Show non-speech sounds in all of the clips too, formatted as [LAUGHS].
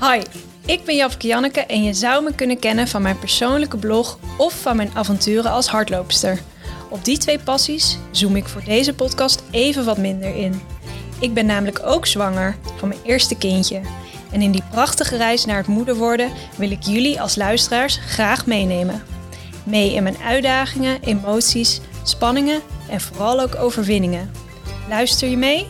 Hi, ik ben Japke Janneke en je zou me kunnen kennen van mijn persoonlijke blog of van mijn avonturen als hardloopster. Op die twee passies zoom ik voor deze podcast even wat minder in. Ik ben namelijk ook zwanger van mijn eerste kindje. En in die prachtige reis naar het moeder worden wil ik jullie als luisteraars graag meenemen. Mee in mijn uitdagingen, emoties, spanningen en vooral ook overwinningen. Luister je mee?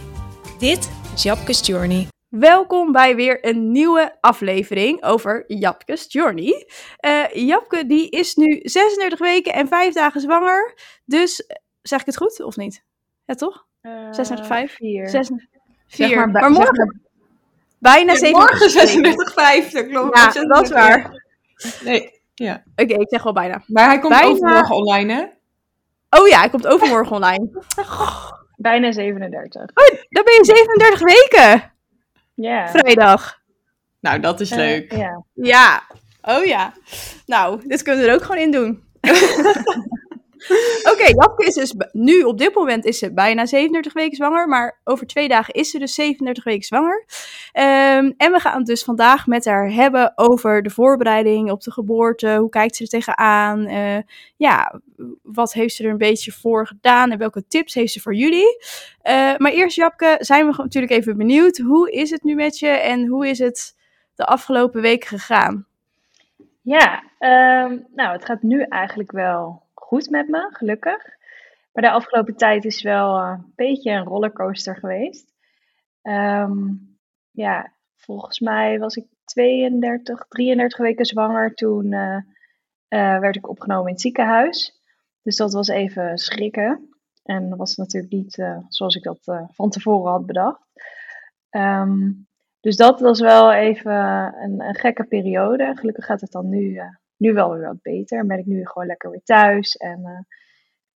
Dit is Japke's Journey. Welkom bij weer een nieuwe aflevering over Japke's Journey. Uh, Japke die is nu 36 weken en 5 dagen zwanger. Dus zeg ik het goed of niet? Ja, toch? Uh, 36, 5? 4. 4. Zeg maar, maar morgen zeg maar- bijna Ja, 37 morgen 36, 5, dat klopt. Ja, dat is waar. Nee, ja. Oké, ik zeg wel bijna. Maar hij komt Bijna. overmorgen online, hè? Oh ja, hij komt overmorgen online. Bijna 37. Dan ben je 37 weken. Ja. Vrijdag. Nou, dat is Eh, leuk. ja. Ja. Oh ja. Nou, dit kunnen we er ook gewoon in doen. [LAUGHS] [LAUGHS] Oké, Japke is dus nu op dit moment is ze bijna 37 weken zwanger, maar over twee dagen is ze dus 37 weken zwanger. Ehm, en we gaan het dus vandaag met haar hebben over de voorbereiding op de geboorte. Hoe kijkt ze er tegenaan? Eh, ja, wat heeft ze er een beetje voor gedaan en welke tips heeft ze voor jullie? Eh, maar eerst Japke, zijn we natuurlijk even benieuwd. Hoe is het nu met je en hoe is het de afgelopen weken gegaan? Ja, ehm, nou, het gaat nu eigenlijk wel goed met me, gelukkig. Maar de afgelopen tijd is wel eh, een beetje een rollercoaster geweest. Ehm, ja, volgens mij was ik 32, 33 weken zwanger. Toen eh, eh, werd ik opgenomen in het ziekenhuis. Dus dat was even schrikken. En dat was natuurlijk niet zoals ik dat van tevoren had bedacht. Ehm, dus dat was wel even een, een gekke periode. Gelukkig gaat het dan nu, nu wel weer wat beter. En ben ik nu gewoon lekker weer thuis. En eh,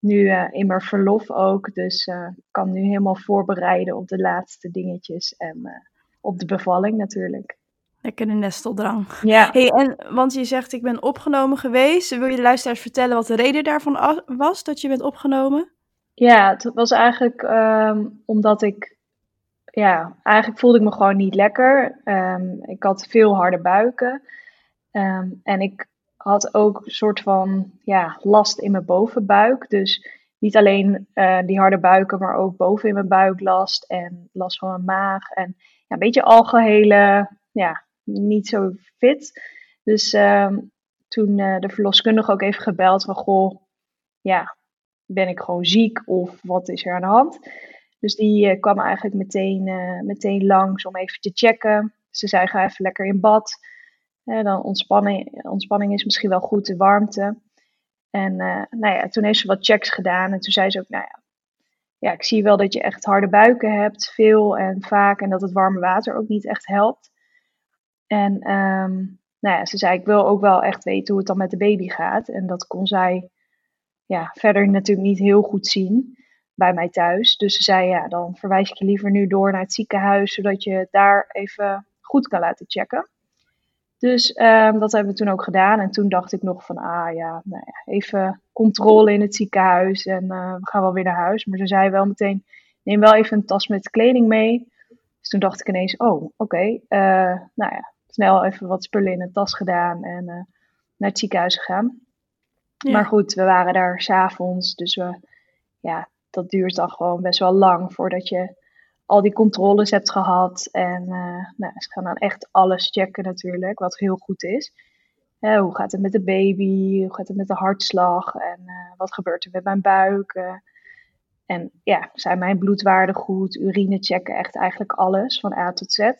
nu eh, in mijn verlof ook. Dus eh, ik kan nu helemaal voorbereiden op de laatste dingetjes. En eh, op de bevalling natuurlijk. Lekker een nesteldrang. Ja, Hey, en, want je zegt ik ben opgenomen geweest. Wil je de luisteraars vertellen wat de reden daarvan was dat je bent opgenomen? ja het was eigenlijk ehm, omdat ik... Ja, eigenlijk voelde ik me gewoon niet lekker. Ehm, ik had veel harde buiken. Ehm, en ik had ook een soort van ja, last in mijn bovenbuik. Dus niet alleen eh, die harde buiken, maar ook boven in mijn buik last. En last van mijn maag. En ja, een beetje algehele, ja, niet zo fit. Dus ehm, toen eh, de verloskundige ook even gebeld van, goh, ja, ben ik gewoon ziek of wat is er aan de hand? Dus die eh, kwam eigenlijk meteen, meteen langs om even te checken. Ze zei, ga even lekker in bad. Dan ontspanning, ontspanning is misschien wel goed, de warmte. En eh, nou ja, toen heeft ze wat checks gedaan. En toen zei ze ook, nou ja, ja, ik zie wel dat je echt harde buiken hebt, veel en vaak. En dat het warme water ook niet echt helpt. En ehm, nou ja, ze zei, ik wil ook wel echt weten hoe het dan met de baby gaat. En dat kon zij ja, verder natuurlijk niet heel goed zien bij mij thuis. Dus ze zei, ja, dan verwijs ik je liever nu door naar het ziekenhuis, zodat je daar even goed kan laten checken. Dus ehm, dat hebben we toen ook gedaan. En toen dacht ik nog van, ah ja, nou ja even controle in het ziekenhuis en eh, we gaan wel weer naar huis. Maar ze zei wel meteen, neem wel even een tas met kleding mee. Dus toen dacht ik ineens, oh, oké. eh, nou ja, snel even wat spullen in een tas gedaan en eh, naar het ziekenhuis gegaan. Ja. Maar goed, we waren daar s'avonds, dus we, ja, dat duurt dan gewoon best wel lang voordat je al die controles hebt gehad. En eh, nou, ze gaan dan echt alles checken natuurlijk, wat heel goed is. Hoe gaat het met de baby? Hoe gaat het met de hartslag? En eh, wat gebeurt er met mijn buik? Eh, en ja, zijn mijn bloedwaarden goed? Urine checken, echt eigenlijk alles, van A tot Z.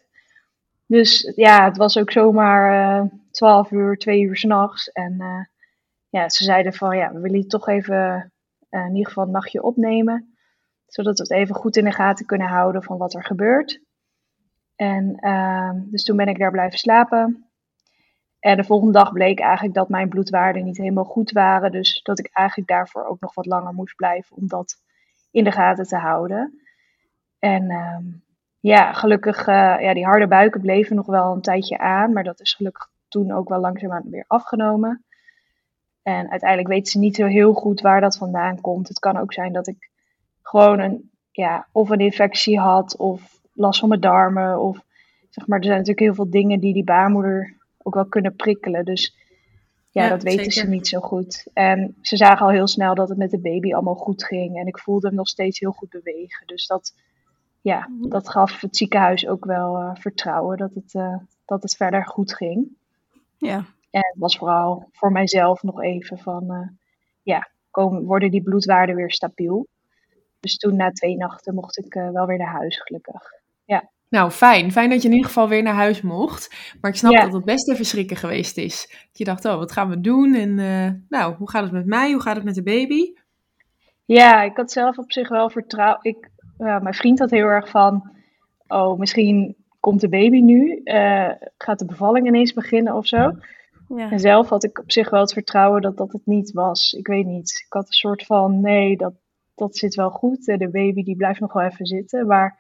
Dus ja, het was ook zomaar eh 12 uur, 2 uur s'nachts. En ja, ze zeiden van ja, we willen je toch even in ieder geval een nachtje opnemen. Zodat we het even goed in de gaten kunnen houden van wat er gebeurt. En ehm, dus toen ben ik daar blijven slapen. En de volgende dag bleek eigenlijk dat mijn bloedwaarden niet helemaal goed waren. Dus dat ik eigenlijk daarvoor ook nog wat langer moest blijven om dat in de gaten te houden. En ehm, ja, gelukkig, eh, ja, die harde buiken bleven nog wel een tijdje aan. Maar dat is gelukkig toen ook wel langzaamaan weer afgenomen. En uiteindelijk weten ze niet zo heel goed waar dat vandaan komt. Het kan ook zijn dat ik gewoon een, ja, of een infectie had of last van mijn darmen. Of zeg maar, er zijn natuurlijk heel veel dingen die die baarmoeder ook wel kunnen prikkelen. Dus ja, Ja, dat weten zeker. ze niet zo goed. En ze zagen al heel snel dat het met de baby allemaal goed ging. En ik voelde hem nog steeds heel goed bewegen. Dus dat, ja, dat gaf het ziekenhuis ook wel eh, vertrouwen dat het, eh, dat het verder goed ging. Ja. En het was vooral voor mijzelf nog even van, eh, ja, komen, worden die bloedwaarden weer stabiel. Dus toen na twee nachten mocht ik eh, wel weer naar huis, gelukkig. Nou, fijn. Fijn dat je in ieder geval weer naar huis mocht. Maar ik snap Ja. dat het best even schrikken geweest is. Dat je dacht, oh, wat gaan we doen? En eh, nou, hoe gaat het met mij? Hoe gaat het met de baby? Ja, ik had zelf op zich wel vertrouwen. Ik, ja, mijn vriend had heel erg van, oh, misschien komt de baby nu. eh, gaat de bevalling ineens beginnen of zo. Ja. En zelf had ik op zich wel het vertrouwen dat dat het niet was. Ik weet niet. Ik had een soort van, nee, dat, dat zit wel goed. Eh, De baby die blijft nog wel even zitten. Maar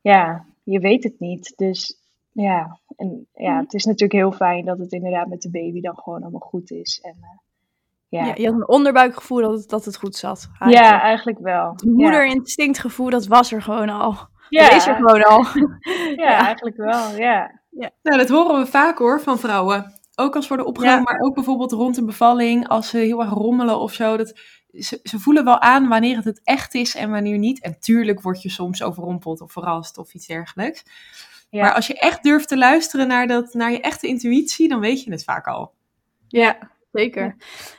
ja, je weet het niet. Dus ja, en, ja het is natuurlijk heel fijn dat het inderdaad met de baby dan gewoon allemaal goed is. En, eh, ja. Ja, je had een onderbuikgevoel dat het, dat het goed zat. ja, eigenlijk wel. Het moederinstinctgevoel, dat was er gewoon al. ja. Dat is er gewoon al. [LAUGHS] Ja, eigenlijk wel, ja. Nou, dat horen we vaak hoor van vrouwen. Ook als worden opgenomen, Ja. maar ook bijvoorbeeld rond een bevalling, als ze heel erg rommelen of zo. Dat, ze, ze voelen wel aan wanneer het het echt is en wanneer niet. En tuurlijk word je soms overrompeld of verrast of iets dergelijks. Ja. Maar als je echt durft te luisteren naar, dat, naar je echte intuïtie, dan weet je het vaak al. Ja, zeker.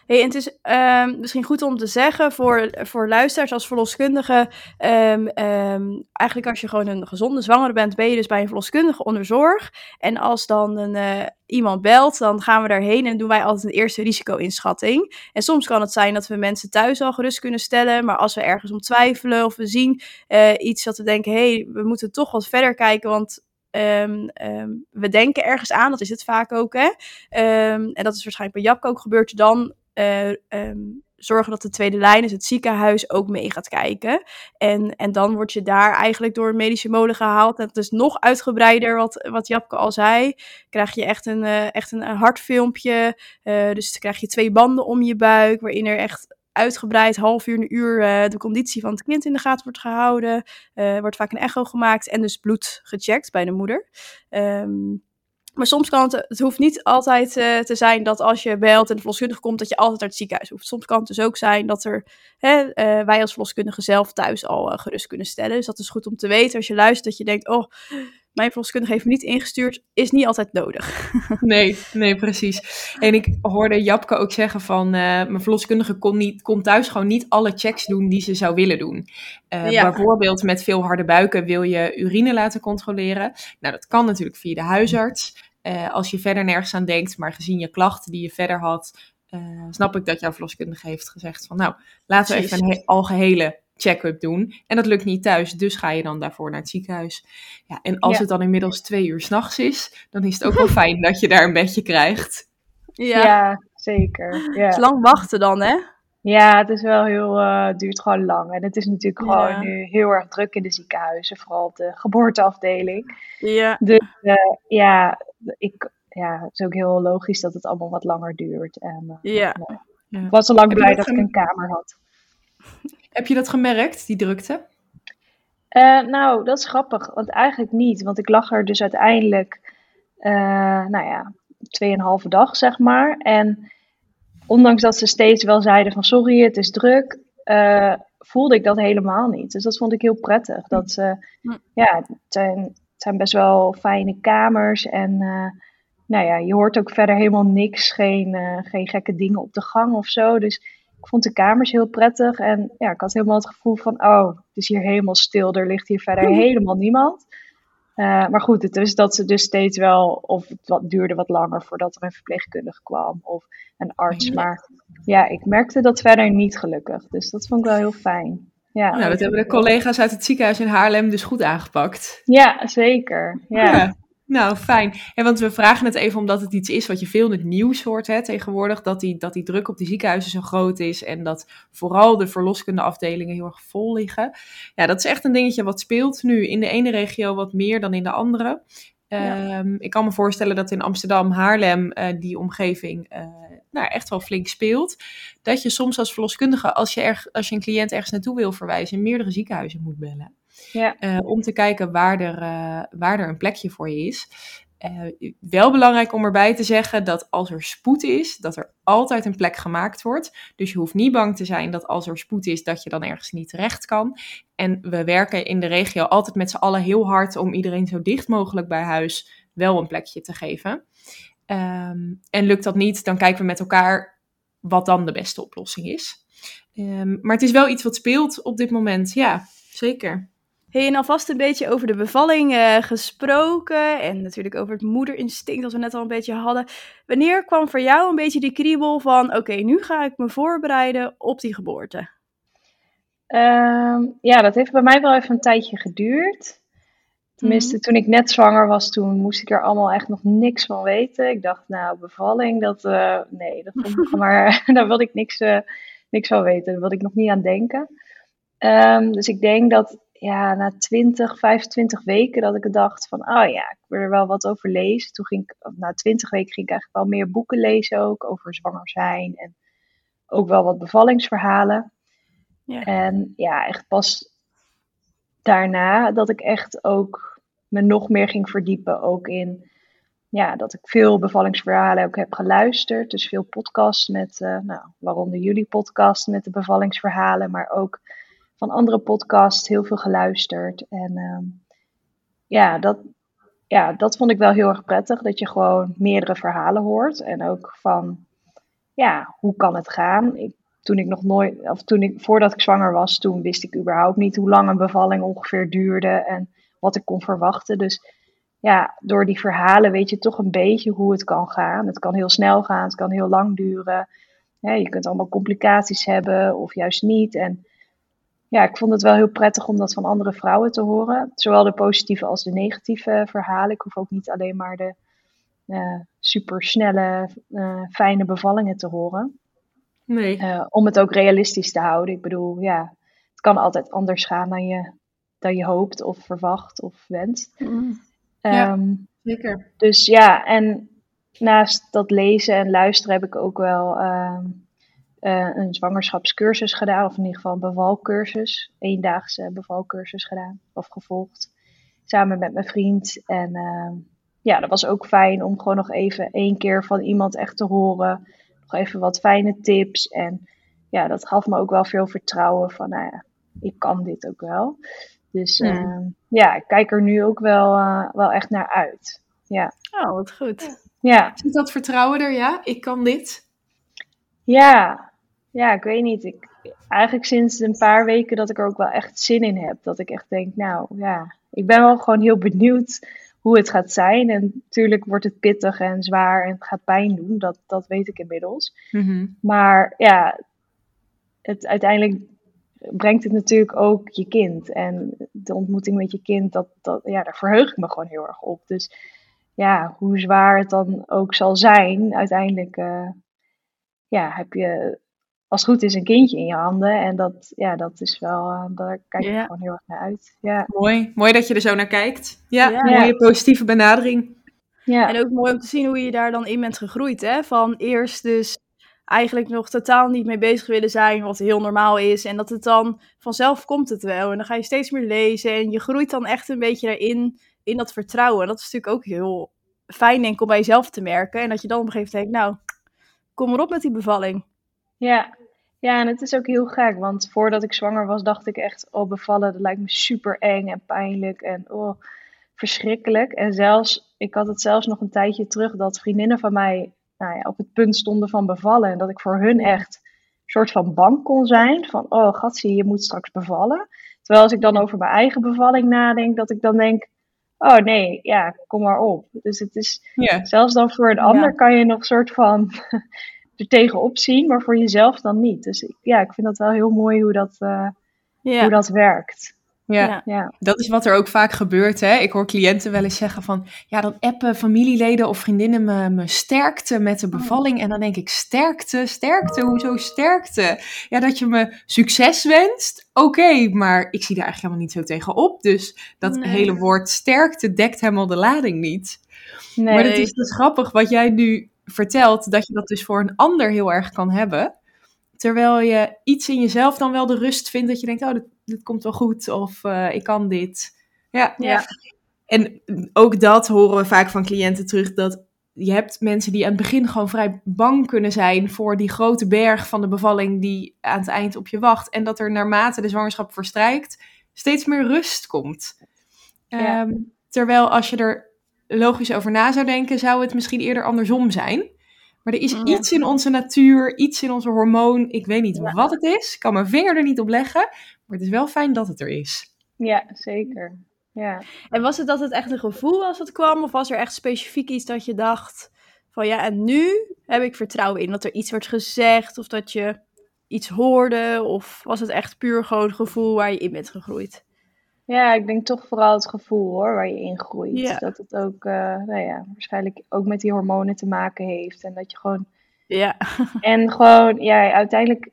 Hey, en het is ehm, misschien goed om te zeggen voor, voor luisteraars als verloskundige. ehm, ehm, eigenlijk als je gewoon een gezonde zwangere bent, ben je dus bij een verloskundige onder zorg. En als dan een, eh, iemand belt, dan gaan we daarheen en doen wij altijd een eerste risico-inschatting. En soms kan het zijn dat we mensen thuis al gerust kunnen stellen. Maar als we ergens om twijfelen of we zien eh, iets dat we denken, hé, hey, we moeten toch wat verder kijken, want ehm, ehm, we denken ergens aan, dat is het vaak ook, hè. Ehm, en dat is waarschijnlijk bij Japke ook gebeurd, dan ehm, zorgen dat de tweede lijn, dus het ziekenhuis, ook mee gaat kijken. En, en dan word je daar eigenlijk door een medische molen gehaald. En het is nog uitgebreider, wat, wat Japke al zei. Krijg je echt een, eh, echt een, hartfilmpje. eh, dus krijg je twee banden om je buik, waarin er echt uitgebreid half uur, een uur eh, de conditie van het kind in de gaten wordt gehouden. Er wordt vaak een echo gemaakt en dus bloed gecheckt bij de moeder. Ehm, maar soms kan het, het hoeft niet altijd eh, te zijn dat als je belt en de verloskundige komt, dat je altijd naar het ziekenhuis hoeft. Soms kan het dus ook zijn dat er, hè, wij als verloskundige zelf thuis al gerust kunnen stellen. Dus dat is goed om te weten als je luistert dat je denkt, oh, mijn verloskundige heeft me niet ingestuurd, is niet altijd nodig. [LAUGHS] Nee, nee, precies. En ik hoorde Japke ook zeggen van, eh, mijn verloskundige kon, niet, kon thuis gewoon niet alle checks doen die ze zou willen doen. Eh, Ja. Bijvoorbeeld met veel harde buiken wil je urine laten controleren. Nou, dat kan natuurlijk via de huisarts. Eh, als je verder nergens aan denkt, maar gezien je klachten die je verder had, snap ik dat jouw verloskundige heeft gezegd van, nou, laten we even een he- algehele check-up doen. En dat lukt niet thuis, dus ga je dan daarvoor naar het ziekenhuis. Ja, en als Ja. het dan inmiddels twee uur s'nachts is, dan is het ook wel [LAUGHS] fijn dat je daar een bedje krijgt. Ja, Ja, zeker. het Ja. is lang wachten dan, hè? ja, het is wel heel, eh, duurt gewoon lang. En het is natuurlijk gewoon nu heel erg druk in de ziekenhuizen, vooral de geboorteafdeling. Ja, Ja, ik, ja, het is ook heel logisch dat het allemaal wat langer duurt. En, eh, ja. Ja. ik was al lang blij dat ik een kamer had. Heb je dat gemerkt, die drukte? Eh, nou, dat is grappig, want eigenlijk niet. Want ik lag er dus uiteindelijk, eh nou ja, tweeënhalve dag, zeg maar. En ondanks dat ze steeds wel zeiden van sorry, het is druk, eh, voelde ik dat helemaal niet. Dus dat vond ik heel prettig. Dat ze, ja, het zijn, het zijn best wel fijne kamers. En nou ja, je hoort ook verder helemaal niks, geen, geen gekke dingen op de gang of zo. Dus ik vond de kamers heel prettig. En ja, ik had helemaal het gevoel van, oh, het is hier helemaal stil. Er ligt hier verder [LAUGHS] helemaal niemand. Eh, maar goed, het is dat ze dus steeds wel, of het wat, duurde wat langer voordat er een verpleegkundige kwam of een arts. Maar ja, ik merkte dat verder niet gelukkig. Dus dat vond ik wel heel fijn. Ja, nou, dat hebben de collega's uit het ziekenhuis in Haarlem dus goed aangepakt. ja zeker. Ja. Nou, fijn. En want we vragen het even omdat het iets is wat je veel in het nieuws hoort hè, tegenwoordig. Dat die, dat die druk op die ziekenhuizen zo groot is. En dat vooral de verloskundeafdelingen heel erg vol liggen. Ja, dat is echt een dingetje wat speelt nu in de ene regio wat meer dan in de andere. Ja. Ehm, ik kan me voorstellen dat in Amsterdam, Haarlem, eh, die omgeving eh, nou, echt wel flink speelt. Dat je soms als verloskundige, als je, erg, als je een cliënt ergens naartoe wil verwijzen, meerdere ziekenhuizen moet bellen. Ja. Eh, om te kijken waar er, eh, waar er een plekje voor je is. Eh, wel belangrijk om erbij te zeggen dat als er spoed is, dat er altijd een plek gemaakt wordt. Dus je hoeft niet bang te zijn dat als er spoed is, dat je dan ergens niet terecht kan. En we werken in de regio altijd met z'n allen heel hard om iedereen zo dicht mogelijk bij huis wel een plekje te geven. Ehm, en lukt dat niet, dan kijken we met elkaar wat dan de beste oplossing is. Ehm, maar het is wel iets wat speelt op dit moment, ja, zeker. Hey, en alvast een beetje over de bevalling eh, gesproken en natuurlijk over het moederinstinct, dat we net al een beetje hadden. Wanneer kwam voor jou een beetje die kriebel van, oké, nu ga ik me voorbereiden op die geboorte? Ehm, ja, dat heeft bij mij wel even een tijdje geduurd. Tenminste, Mhm. toen ik net zwanger was, toen moest ik er allemaal echt nog niks van weten. Ik dacht, nou, bevalling, dat, eh, nee, dat vond ik [LAUGHS] maar, [LAUGHS] daar wilde ik niks, eh, niks van weten. Daar wilde ik nog niet aan denken. Ehm, dus ik denk dat, ja, na 20, 25 weken, dat ik dacht van, oh ja, ik wil er wel wat over lezen. Toen ging ik, na 20 weken ging ik eigenlijk wel meer boeken lezen ook, over zwanger zijn en ook wel wat bevallingsverhalen. Ja. En ja, echt pas daarna dat ik echt ook me nog meer ging verdiepen. Ook in ja, dat ik veel bevallingsverhalen ook heb geluisterd. Dus veel podcasts met, eh, nou, waaronder jullie podcast met de bevallingsverhalen, maar ook van andere podcasts heel veel geluisterd. En ehm, ja, dat, ja, dat vond ik wel heel erg prettig. Dat je gewoon meerdere verhalen hoort. En ook van, ja, hoe kan het gaan? Ik, toen ik nog nooit, of toen ik, voordat ik zwanger was, toen wist ik überhaupt niet hoe lang een bevalling ongeveer duurde en wat ik kon verwachten. Dus ja, door die verhalen weet je toch een beetje hoe het kan gaan. Het kan heel snel gaan, het kan heel lang duren. Je kunt allemaal complicaties hebben of juist niet. En ja, ik vond het wel heel prettig om dat van andere vrouwen te horen. Zowel de positieve als de negatieve verhalen. Ik hoef ook niet alleen maar de uh, supersnelle, uh, fijne bevallingen te horen. Nee. Uh, om het ook realistisch te houden. Ik bedoel, ja, het kan altijd anders gaan dan je, dan je hoopt of verwacht of wenst. Mm. Ja, Um, zeker. dus ja, en naast dat lezen en luisteren heb ik ook wel um, uh, een zwangerschapscursus gedaan. Of in ieder geval een bevalcursus. Eendaagse bevalcursus gedaan of gevolgd. Samen met mijn vriend. En uh, ja, dat was ook fijn om gewoon nog even één keer van iemand echt te horen. Nog even wat fijne tips. En ja, dat gaf me ook wel veel vertrouwen van, nou ja, ik kan dit ook wel. Dus uh, Hmm. ja, ik kijk er nu ook wel, wel echt naar uit. Ja. Oh, wat goed. Ja. Zit dat vertrouwen er, ja? Ik kan dit? Ja. Ja, ik weet niet. Ik, eigenlijk sinds een paar weken dat ik er ook wel echt zin in heb. Dat ik echt denk, nou ja, ik ben wel gewoon heel benieuwd hoe het gaat zijn. En natuurlijk wordt het pittig en zwaar en het gaat pijn doen. Dat, dat weet ik inmiddels. Mm -hmm. Maar ja, het, uiteindelijk brengt het natuurlijk ook je kind. En de ontmoeting met je kind, dat, dat, ja, daar verheug ik me gewoon heel erg op. Dus ja, hoe zwaar het dan ook zal zijn, uiteindelijk uh, ja, heb je als het goed is een kindje in je handen. En dat, ja, dat is wel, uh, daar kijk ik Ja. gewoon heel erg naar uit. Ja. Mooi. Mooi dat je er zo naar kijkt. Ja, Ja. mooie positieve benadering. Ja. En ook mooi om te zien hoe je daar dan in bent gegroeid. Hè? Van eerst dus eigenlijk nog totaal niet mee bezig willen zijn, wat heel normaal is. En dat het dan vanzelf komt het wel. En dan ga je steeds meer lezen. En je groeit dan echt een beetje daarin, in dat vertrouwen. En dat is natuurlijk ook heel fijn, denk ik, om bij jezelf te merken. En dat je dan op een gegeven moment denkt, nou, kom erop met die bevalling. Ja. ja, en het is ook heel gek. Want voordat ik zwanger was, dacht ik echt, oh bevallen, dat lijkt me super eng en pijnlijk. En oh, verschrikkelijk. En zelfs, ik had het zelfs nog een tijdje terug dat vriendinnen van mij nou ja, op het punt stonden van bevallen. En dat ik voor hun echt een soort van bang kon zijn. Van, oh gatsie, je moet straks bevallen. Terwijl als ik dan over mijn eigen bevalling nadenk, dat ik dan denk, oh nee, ja, kom maar op. Dus het is, Ja. zelfs dan voor een ander kan je nog een soort van [LAUGHS] er tegenop zien, maar voor jezelf dan niet. Dus ik- ja, ik vind dat wel heel mooi hoe dat, eh, Ja. hoe dat werkt. Ja. Ja. Dat is wat er ook vaak gebeurt. Hè? Ik hoor cliënten wel eens zeggen van... Ja, dan appen familieleden of vriendinnen me, me sterkte met de bevalling. En dan denk ik, sterkte, sterkte, hoezo sterkte? Ja, dat je me succes wenst, oké. maar ik zie daar eigenlijk helemaal niet zo tegen op. Dus dat Nee. hele woord sterkte dekt helemaal de lading niet. nee, maar het is dus grappig wat jij nu vertelt... dat je dat dus voor een ander heel erg kan hebben... Terwijl je iets in jezelf dan wel de rust vindt dat je denkt, oh, dit komt wel goed of eh, ik kan dit. Ja. Ja. En ook dat horen we vaak van cliënten terug, dat je hebt mensen die aan het begin gewoon vrij bang kunnen zijn voor die grote berg van de bevalling die aan het eind op je wacht. En dat er naarmate de zwangerschap verstrijkt steeds meer rust komt. Ja. Ehm, terwijl als je er logisch over na zou denken, zou het misschien eerder andersom zijn. Maar er is Ja. iets in onze natuur, iets in onze hormoon. Ik weet niet wat het is. Ik kan mijn vinger er niet op leggen. Maar het is wel fijn dat het er is. Ja, zeker. Ja. En was het dat het echt een gevoel was dat kwam? Of was er echt specifiek iets dat je dacht van ja, en nu heb ik vertrouwen in dat er iets wordt gezegd of dat je iets hoorde? Of was het echt puur gewoon het gevoel waar je in bent gegroeid? Ja, ik denk toch vooral het gevoel hoor, waar je in groeit. Ja. Dat het ook, eh, nou ja, waarschijnlijk ook met die hormonen te maken heeft. En dat je gewoon, Ja, [LAUGHS] en gewoon, ja, uiteindelijk,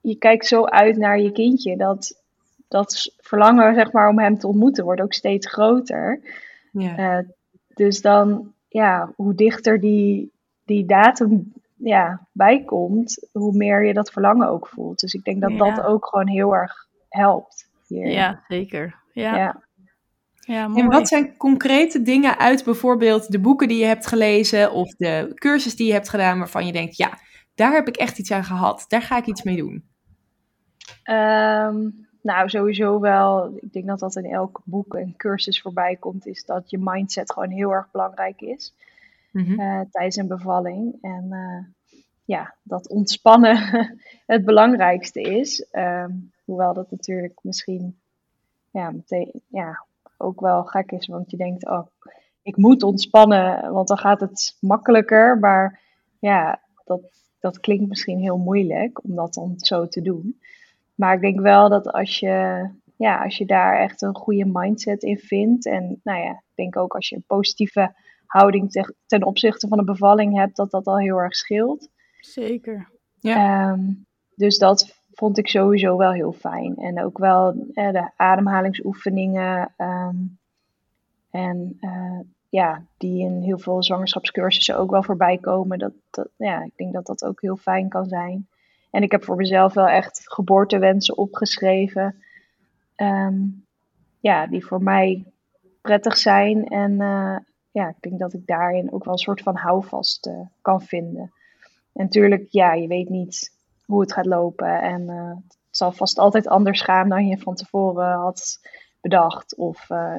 je kijkt zo uit naar je kindje. Dat, dat verlangen, zeg maar, om hem te ontmoeten wordt ook steeds groter. Ja. Eh, dus dan, ja, hoe dichter die, die datum ja, bijkomt, hoe meer je dat verlangen ook voelt. Dus ik denk dat dat ook gewoon heel erg helpt hier. ja zeker. Ja, ja. ja. mooi. En wat zijn concrete dingen uit bijvoorbeeld de boeken die je hebt gelezen of de cursus die je hebt gedaan waarvan je denkt, ja, daar heb ik echt iets aan gehad. Daar ga ik iets mee doen. Ehm, nou, sowieso wel. Ik denk dat dat in elk boek en cursus voorbij komt, is dat je mindset gewoon heel erg belangrijk is Mhm. eh, tijdens een bevalling. En eh, ja, dat ontspannen [LAUGHS] het belangrijkste is. Ehm, hoewel dat natuurlijk misschien ja, meteen, ja, ook wel gek is, want je denkt, oh, ik moet ontspannen, want dan gaat het makkelijker. Maar ja, dat, dat klinkt misschien heel moeilijk om dat dan zo te doen. Maar ik denk wel dat als je, ja, als je daar echt een goede mindset in vindt. En nou ja, ik denk ook als je een positieve houding te- ten opzichte van de bevalling hebt, dat dat al heel erg scheelt. Zeker. Ehm, dus dat vond ik sowieso wel heel fijn. En ook wel eh, de ademhalingsoefeningen. ehm, en eh, ja, die in heel veel zwangerschapscursussen ook wel voorbij komen. Dat, dat, ja, ik denk dat dat ook heel fijn kan zijn. En ik heb voor mezelf wel echt geboortewensen opgeschreven. ehm, ja, die voor mij prettig zijn. En eh, ja, ik denk dat ik daarin ook wel een soort van houvast kan vinden. En natuurlijk, ja, je weet niet hoe het gaat lopen. En eh, het zal vast altijd anders gaan dan je van tevoren had bedacht. Of eh,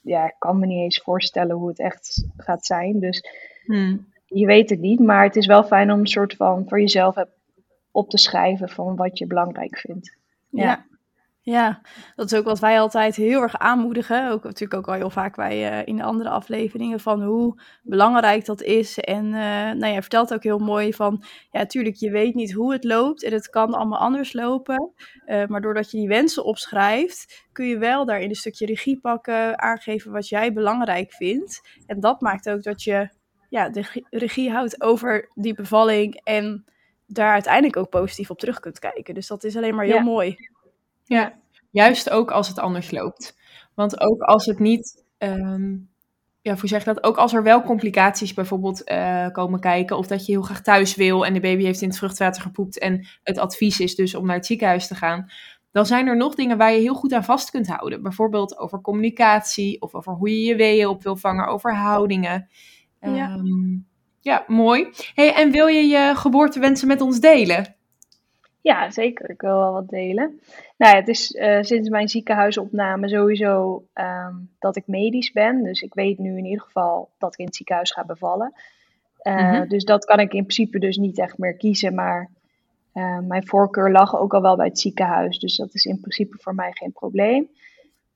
ja, ik kan me niet eens voorstellen hoe het echt gaat zijn. Dus Hmm. je weet het niet. Maar het is wel fijn om een soort van voor jezelf heb- op te schrijven van wat je belangrijk vindt. Ja. Ja. Ja. dat is ook wat wij altijd heel erg aanmoedigen. Ook natuurlijk ook al heel vaak bij eh, in de andere afleveringen van hoe belangrijk dat is. En eh nou ja, vertelt ook heel mooi van, ja, natuurlijk, je weet niet hoe het loopt en het kan allemaal anders lopen. Eh, maar doordat je die wensen opschrijft, kun je wel daarin een stukje regie pakken, aangeven wat jij belangrijk vindt. En dat maakt ook dat je ja, de regie- regie houdt over die bevalling en daar uiteindelijk ook positief op terug kunt kijken. Dus dat is alleen maar heel Ja. mooi. Ja, juist ook als het anders loopt. Want ook als het niet, ehm, ja, hoe zeg je dat? Ook als er wel complicaties bijvoorbeeld eh, komen kijken, of dat je heel graag thuis wil en de baby heeft in het vruchtwater gepoept en het advies is dus om naar het ziekenhuis te gaan, dan zijn er nog dingen waar je heel goed aan vast kunt houden. Bijvoorbeeld over communicatie of over hoe je je weeën op wil vangen, over houdingen. Ja. Ehm, ja, mooi. Hey, en wil je je geboortewensen met ons delen? Ja, zeker. Ik wil wel wat delen. Nou ja, het is eh, sinds mijn ziekenhuisopname sowieso ehm, dat ik medisch ben. Dus ik weet nu in ieder geval dat ik in het ziekenhuis ga bevallen. Eh, Mhm. Dus dat kan ik in principe dus niet echt meer kiezen. Maar eh, mijn voorkeur lag ook al wel bij het ziekenhuis. Dus dat is in principe voor mij geen probleem.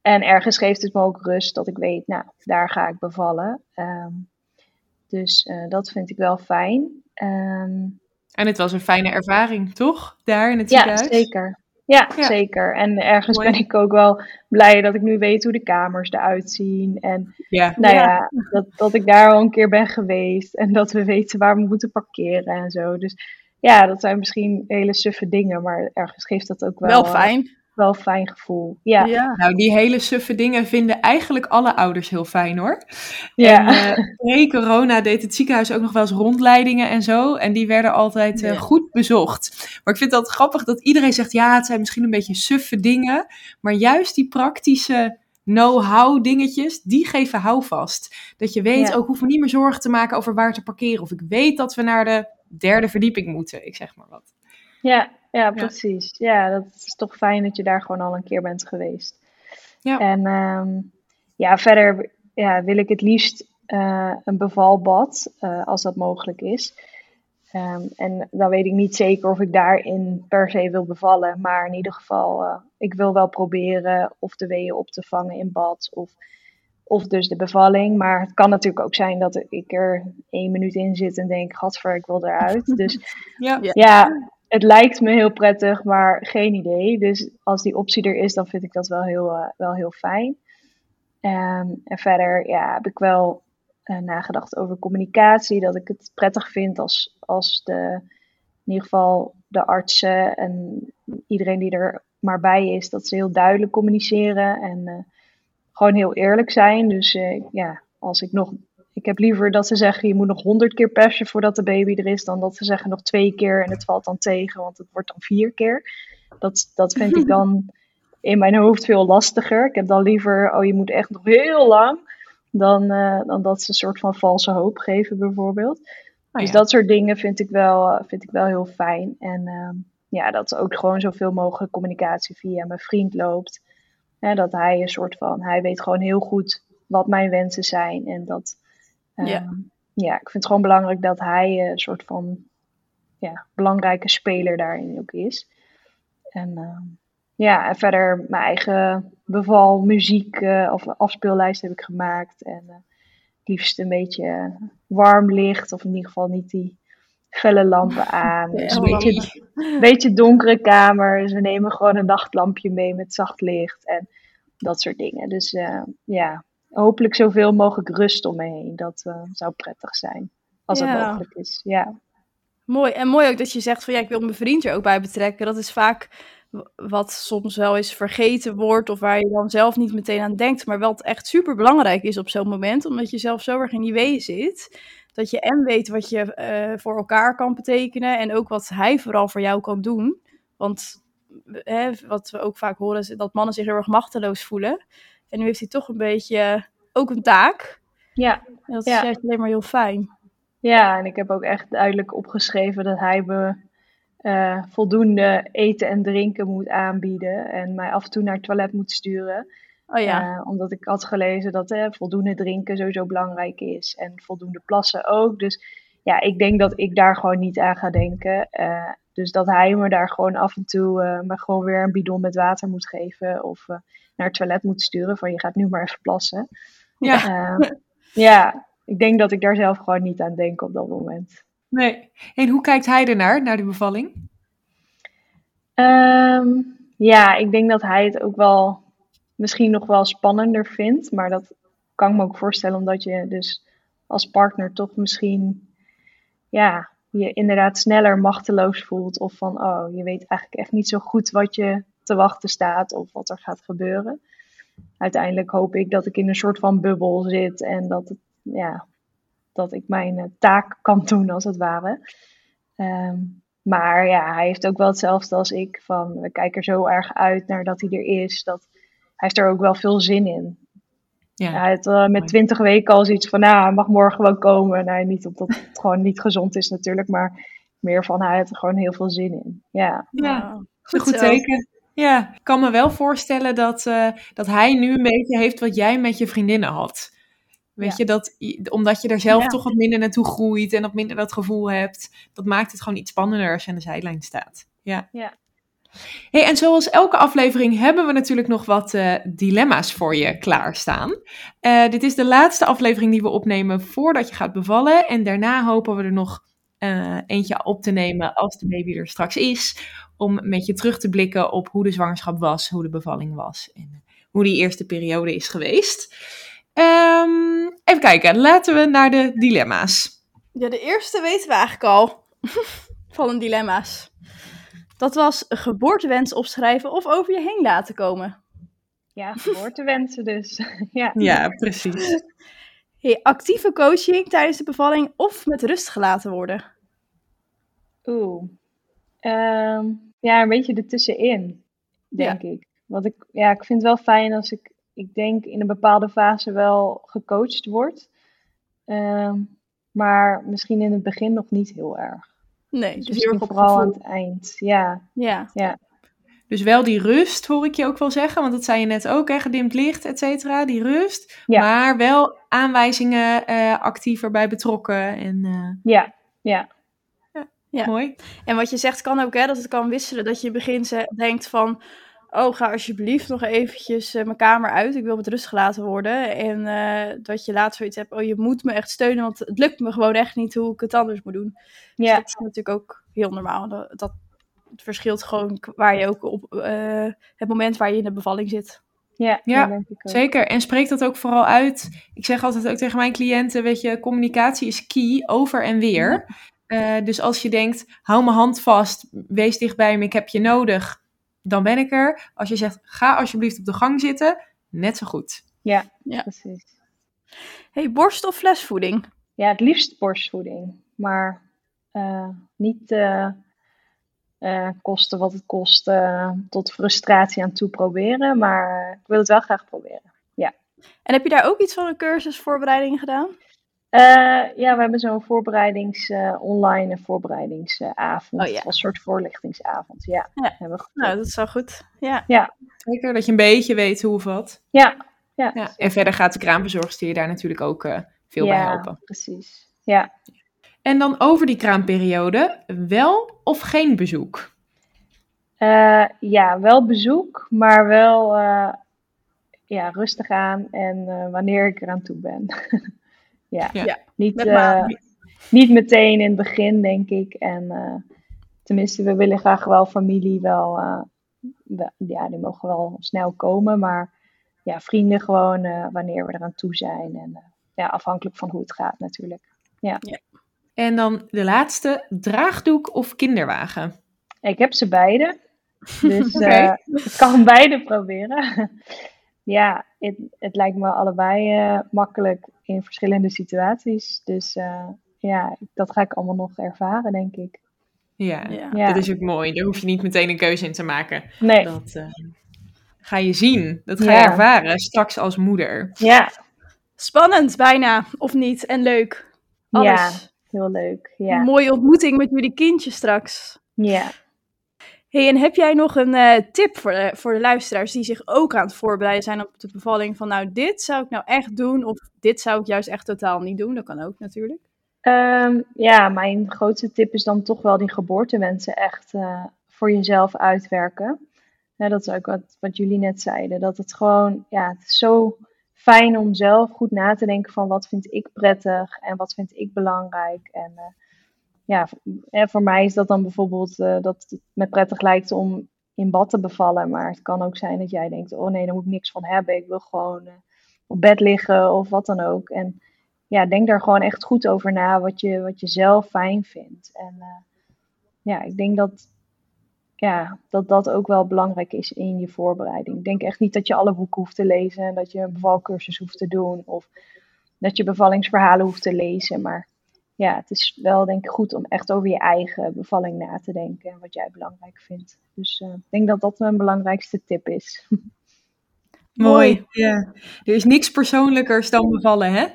En ergens geeft het me ook rust dat ik weet, nou, daar ga ik bevallen. Ehm, dus dat vind ik wel fijn. Ehm, En het was een fijne ervaring, toch? Daar in het ja, ziekenhuis? zeker. Ja, Ja. zeker. En ergens Mooi. ben ik ook wel blij dat ik nu weet hoe de kamers eruit zien. En Ja. nou Ja. ja, dat, dat ik daar al een keer ben geweest. En dat we weten waar we moeten parkeren en zo. Dus ja, dat zijn misschien hele suffe dingen. Maar ergens geeft dat ook wel... Wel fijn. Wel een fijn gevoel. Ja. Ja. Nou, die hele suffe dingen vinden eigenlijk alle ouders heel fijn hoor. Ja. En eh, pre-corona deed het ziekenhuis ook nog wel eens rondleidingen en zo. En die werden altijd eh, Ja. goed bezocht. Maar ik vind het grappig dat iedereen zegt, ja, het zijn misschien een beetje suffe dingen. Maar juist die praktische know-how dingetjes, die geven houvast. Dat je weet, Ja. ook hoef me niet meer zorgen te maken over waar te parkeren. Of ik weet dat we naar de derde verdieping moeten, ik zeg maar wat. Ja, ja, precies. Ja, dat is toch fijn dat je daar gewoon al een keer bent geweest. Ja. En ehm, ja, verder ja, wil ik het liefst eh, een bevalbad, eh, als dat mogelijk is. Ehm, en dan weet ik niet zeker of ik daarin per se wil bevallen. Maar in ieder geval, eh, ik wil wel proberen of de weeën op te vangen in bad. Of, of dus de bevalling. Maar het kan natuurlijk ook zijn dat ik er één minuut in zit en denk, gadver, ik wil eruit. Dus [LAUGHS] Ja, Ja. Het lijkt me heel prettig, maar geen idee. Dus als die optie er is, dan vind ik dat wel heel, eh, wel heel fijn. Ehm, en verder ja, heb ik wel eh, nagedacht over communicatie. Dat ik het prettig vind als, als de, in ieder geval de artsen en iedereen die er maar bij is, dat ze heel duidelijk communiceren en eh, gewoon heel eerlijk zijn. Dus ja, als ik nog. Ik heb liever dat ze zeggen je moet nog honderd keer persen voordat de baby er is, dan dat ze zeggen nog twee keer en het valt dan tegen, want het wordt dan vier keer. Dat, dat vind ik dan [LAUGHS] in mijn hoofd veel lastiger. Ik heb dan liever, oh je moet echt nog heel lang, dan, eh, dan dat ze een soort van valse hoop geven bijvoorbeeld. Nou Dus ja. dat soort dingen vind ik wel, eh, vind ik wel heel fijn. En ehm, ja, dat ook gewoon zoveel mogelijk communicatie via mijn vriend loopt. Hè, dat hij een soort van, hij weet gewoon heel goed wat mijn wensen zijn. En dat, ehm, Ja. ja. ik vind het gewoon belangrijk dat hij eh, een soort van, ja, belangrijke speler daarin ook is. En ehm, ja, en verder mijn eigen bevalmuziek eh, of afspeellijst heb ik gemaakt. En eh, liefst een beetje warm licht, of in ieder geval niet die felle lampen [LAUGHS] aan. Ja, Dus een beetje, beetje donkere kamer. Dus we nemen gewoon een nachtlampje mee met zacht licht en dat soort dingen. Dus ja, hopelijk zoveel mogelijk rust om me heen. Dat eh, zou prettig zijn, als het mogelijk is. Ja, Mooi. En mooi ook dat je zegt van ja, ik wil mijn vriend er ook bij betrekken. Dat is vaak wat soms wel eens vergeten wordt of waar je dan zelf niet meteen aan denkt, maar wat echt super belangrijk is op zo'n moment, omdat je zelf zo erg in die weeën zit. Dat je en weet wat je eh, voor elkaar kan betekenen en ook wat hij vooral voor jou kan doen. Want hè, wat we ook vaak horen is dat mannen zich heel erg machteloos voelen. En nu heeft hij toch een beetje ook een taak. ja. En dat Ja. is juist alleen maar heel fijn. Ja, en ik heb ook echt duidelijk opgeschreven dat hij me eh, voldoende eten en drinken moet aanbieden. En mij af en toe naar het toilet moet sturen. Oh ja. Eh, omdat ik had gelezen dat eh, voldoende drinken sowieso belangrijk is. En voldoende plassen ook. Dus ja, ik denk dat ik daar gewoon niet aan ga denken. Dus dat hij me daar gewoon af en toe me gewoon weer een bidon met water moet geven. Of naar het toilet moet sturen. Van je gaat nu maar even plassen. Ja, Eh, [LAUGHS] ja, ik denk dat ik daar zelf gewoon niet aan denk op dat moment. nee. En hoe kijkt hij ernaar, naar de bevalling? Ehm, ja, ik denk dat hij het ook wel misschien nog wel spannender vindt. Maar dat kan ik me ook voorstellen, omdat je dus als partner toch misschien ja, je inderdaad sneller machteloos voelt. Of van, oh, je weet eigenlijk echt niet zo goed wat je te wachten staat of wat er gaat gebeuren. Uiteindelijk hoop ik dat ik in een soort van bubbel zit en dat, het, ja, dat ik mijn eh, taak kan doen, als het ware. Ehm, maar ja, hij heeft ook wel hetzelfde als ik. Van, we kijken er zo erg uit naar dat hij er is. Dat, hij heeft er ook wel veel zin in. Ja, Hij had eh, met twintig weken al zoiets van, nou, hij mag morgen wel komen. Nou, niet omdat het gewoon niet gezond is natuurlijk, maar meer van, hij had er gewoon heel veel zin in. Ja, ja. Nou, Een goed teken. Ja, ik kan me wel voorstellen dat, eh, dat hij nu een beetje heeft wat jij met je vriendinnen had. Weet Ja. je, dat, omdat je er zelf Ja. toch wat minder naartoe groeit en wat minder dat gevoel hebt, dat maakt het gewoon iets spannender als je aan de zijlijn staat. Ja. Ja. Hey, en zoals elke aflevering hebben we natuurlijk nog wat eh, dilemma's voor je klaarstaan. Eh, dit is de laatste aflevering die we opnemen voordat je gaat bevallen. En daarna hopen we er nog eh, eentje op te nemen als de baby er straks is. Om met je terug te blikken op hoe de zwangerschap was, hoe de bevalling was en hoe die eerste periode is geweest. Ehm, even kijken, laten we naar de dilemma's. Ja, de eerste weten we eigenlijk al. [LAUGHS] Van de dilemma's. Dat was geboortewens opschrijven of over je heen laten komen. Ja, geboortewensen dus. [LAUGHS] ja. Ja, precies. Hey, actieve coaching tijdens de bevalling of met rust gelaten worden. Oeh. Ehm, ja, een beetje ertussenin, denk ik. Want ik, ja, ik vind het wel fijn als ik, ik denk, in een bepaalde fase wel gecoacht word. Ehm, maar misschien in het begin nog niet heel erg. Nee, Dus, dus heel vooral gevoel. aan het eind. Ja, Ja, ja. Dus wel die rust, hoor ik je ook wel zeggen. Want dat zei je net ook, hè, gedimd licht, et cetera. Die rust. Ja. Maar wel aanwijzingen eh, actief erbij betrokken. En eh, Ja, ja. Ja. mooi. En wat je zegt kan ook, hè, dat het kan wisselen. Dat je in het begin ze- denkt van, oh, ga alsjeblieft nog eventjes eh, mijn kamer uit. Ik wil met rust gelaten worden. En eh, dat je later zoiets hebt, oh, je moet me echt steunen, want het lukt me gewoon echt niet hoe ik het anders moet doen. Dus Ja, dat is natuurlijk ook heel normaal. Dat, dat het verschilt gewoon waar je ook op eh, het moment waar je in de bevalling zit. ja, Ja. Zeker. En spreek dat ook vooral uit. Ik zeg altijd ook tegen mijn cliënten, weet je, communicatie is key, over en weer. Eh, dus als je denkt, hou mijn hand vast, wees dichtbij me, ik heb je nodig, dan ben ik er. Als je zegt, ga alsjeblieft op de gang zitten, net zo goed. Ja, Ja. precies. Hey, borst of flesvoeding? Ja, het liefst borstvoeding. Maar eh, niet eh, eh, kosten wat het kost eh, tot frustratie aan toe proberen. Maar ik wil het wel graag proberen. En heb je daar ook iets van een cursusvoorbereiding gedaan? Eh, ja, we hebben zo'n voorbereidings, eh, online voorbereidingsavond. Oh ja. Als soort voorlichtingsavond. Ja, Ja. hebben we. Nou, dat is wel goed. Ja. Zeker, dat je een beetje weet hoe of wat. Ja, ja, Ja. En verder gaat de kraamverzorgster je daar natuurlijk ook eh, veel bij ja, helpen. precies. Ja. En dan over die kraamperiode, wel of geen bezoek? Eh, ja, wel bezoek, maar wel eh, ja, rustig aan en eh, wanneer ik eraan toe ben. [LAUGHS] ja. Ja. Ja, Niet, met eh, niet meteen in het begin, denk ik. En eh, tenminste, we willen graag wel familie wel, eh, wel- ja, die mogen wel snel komen, maar ja, vrienden gewoon eh, wanneer we eraan toe zijn. En eh, ja, afhankelijk van hoe het gaat natuurlijk. En dan de laatste, draagdoek of kinderwagen? Ik heb ze beide. Dus [LAUGHS] eh, ik kan [LAUGHS] beide proberen. [LAUGHS] ja, het, het lijkt me allebei eh, makkelijk in verschillende situaties. Dus eh, ja, dat ga ik allemaal nog ervaren, denk ik. Ja, Ja. Ja. dat is ook mooi. Daar hoef je niet meteen een keuze in te maken. Nee, Dat eh, ga je zien. Dat ga je ervaren straks als moeder. ja, Spannend bijna, of niet? En leuk. ja, Alles. Heel leuk. Ja, Mooie ontmoeting met jullie kindje straks. ja. Hey, en heb jij nog een eh, tip voor de, voor de luisteraars die zich ook aan het voorbereiden zijn op de bevalling? Van nou, dit zou ik nou echt doen, of dit zou ik juist echt totaal niet doen. Dat kan ook natuurlijk. Ehm, ja, mijn grootste tip is dan toch wel die geboortewensen echt eh, voor jezelf uitwerken. Dat is ook wat, wat jullie net zeiden. Dat het gewoon, ja, het is zo fijn om zelf goed na te denken van wat vind ik prettig en wat vind ik belangrijk. En eh, ja, voor mij is dat dan bijvoorbeeld eh, dat het me prettig lijkt om in bad te bevallen. Maar het kan ook zijn dat jij denkt, oh nee, daar moet ik niks van hebben. Ik wil gewoon eh, op bed liggen of wat dan ook. En ja, denk daar gewoon echt goed over na wat je, wat je zelf fijn vindt. En ja, ik denk dat, ja, dat dat ook wel belangrijk is in je voorbereiding. Ik denk echt niet dat je alle boeken hoeft te lezen en dat je een bevalcursus hoeft te doen of dat je bevallingsverhalen hoeft te lezen. Maar ja, het is wel denk ik goed om echt over je eigen bevalling na te denken en wat jij belangrijk vindt. Dus eh, ik denk dat dat mijn belangrijkste tip is. [LAUGHS] Mooi. Ja. Er is niks persoonlijkers dan bevallen, hè?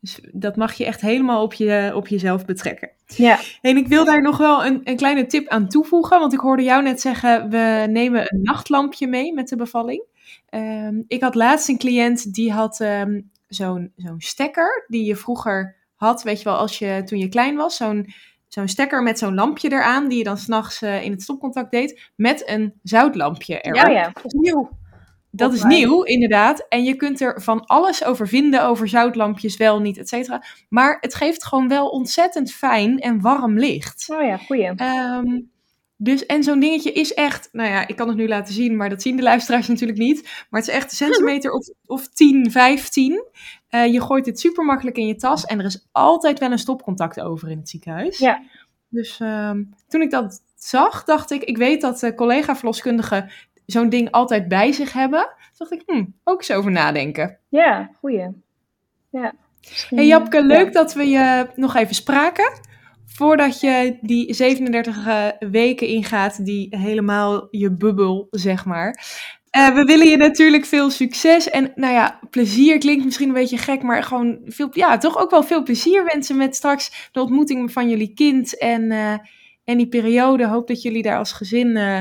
Dus dat mag je echt helemaal op, je, op jezelf betrekken. ja, En ik wil daar nog wel een, een kleine tip aan toevoegen. Want ik hoorde jou net zeggen, we nemen een nachtlampje mee met de bevalling. Ehm, ik had laatst een cliënt die had ehm, zo'n zo'n stekker die je vroeger had, weet je wel, als je, toen je klein was. Zo'n zo'n stekker met zo'n lampje eraan, die je dan s'nachts nachts in het stopcontact deed, met een zoutlampje erop. ja, ja. Nieuw. Dat is nieuw, inderdaad. En je kunt er van alles over vinden, over zoutlampjes, wel, niet, et cetera. Maar het geeft gewoon wel ontzettend fijn en warm licht. Oh ja, goeie. Ehm, dus, en zo'n dingetje is echt, nou ja, ik kan het nu laten zien, maar dat zien de luisteraars natuurlijk niet. Maar het is echt een centimeter of, of 10, 15. Eh, je gooit dit super makkelijk in je tas en er is altijd wel een stopcontact over in het ziekenhuis. Ja. Dus ehm, toen ik dat zag, dacht ik, ik weet dat collega-verloskundigen zo'n ding altijd bij zich hebben. Toen dacht ik, hm, ook eens over nadenken. Ja, goeie. Ja. Hey Japke, leuk dat we je nog even spraken. Voordat je die 37 uh, weken ingaat, die helemaal je bubbel, zeg maar. Uh, we willen je natuurlijk veel succes en nou ja, plezier klinkt misschien een beetje gek, maar gewoon veel, ja, toch ook wel veel plezier wensen met straks de ontmoeting van jullie kind en, uh, en die periode. Hoop dat jullie daar als gezin uh,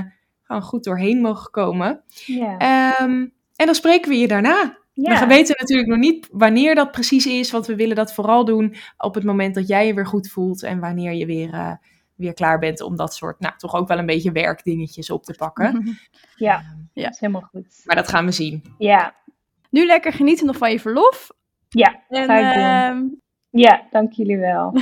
gewoon goed doorheen mogen komen. Ja. Um, en dan spreken we je daarna. Ja. We weten natuurlijk nog niet wanneer dat precies is, want we willen dat vooral doen op het moment dat jij je weer goed voelt en wanneer je weer, uh, weer klaar bent om dat soort, nou toch ook wel een beetje werkdingetjes op te pakken. [LAUGHS] Ja, ja. dat is helemaal goed. Maar dat gaan we zien. Ja. Nu lekker genieten nog van je verlof. Ja, En, ga ik doen. ehm, Ja, dank jullie wel. [LAUGHS]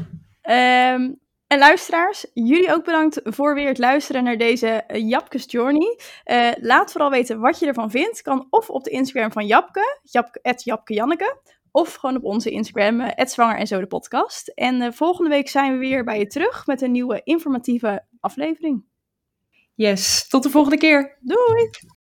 [LAUGHS] Ehm, en luisteraars, jullie ook bedankt voor weer het luisteren naar deze eh, Japkes Journey. Eh, laat vooral weten wat je ervan vindt. Kan of op de Instagram van Japke, Japke @JapkeJanneke, of gewoon op onze Instagram, uh, zwanger en zo de podcast. En volgende week zijn we weer bij je terug met een nieuwe informatieve aflevering. Yes, tot de volgende keer. Doei!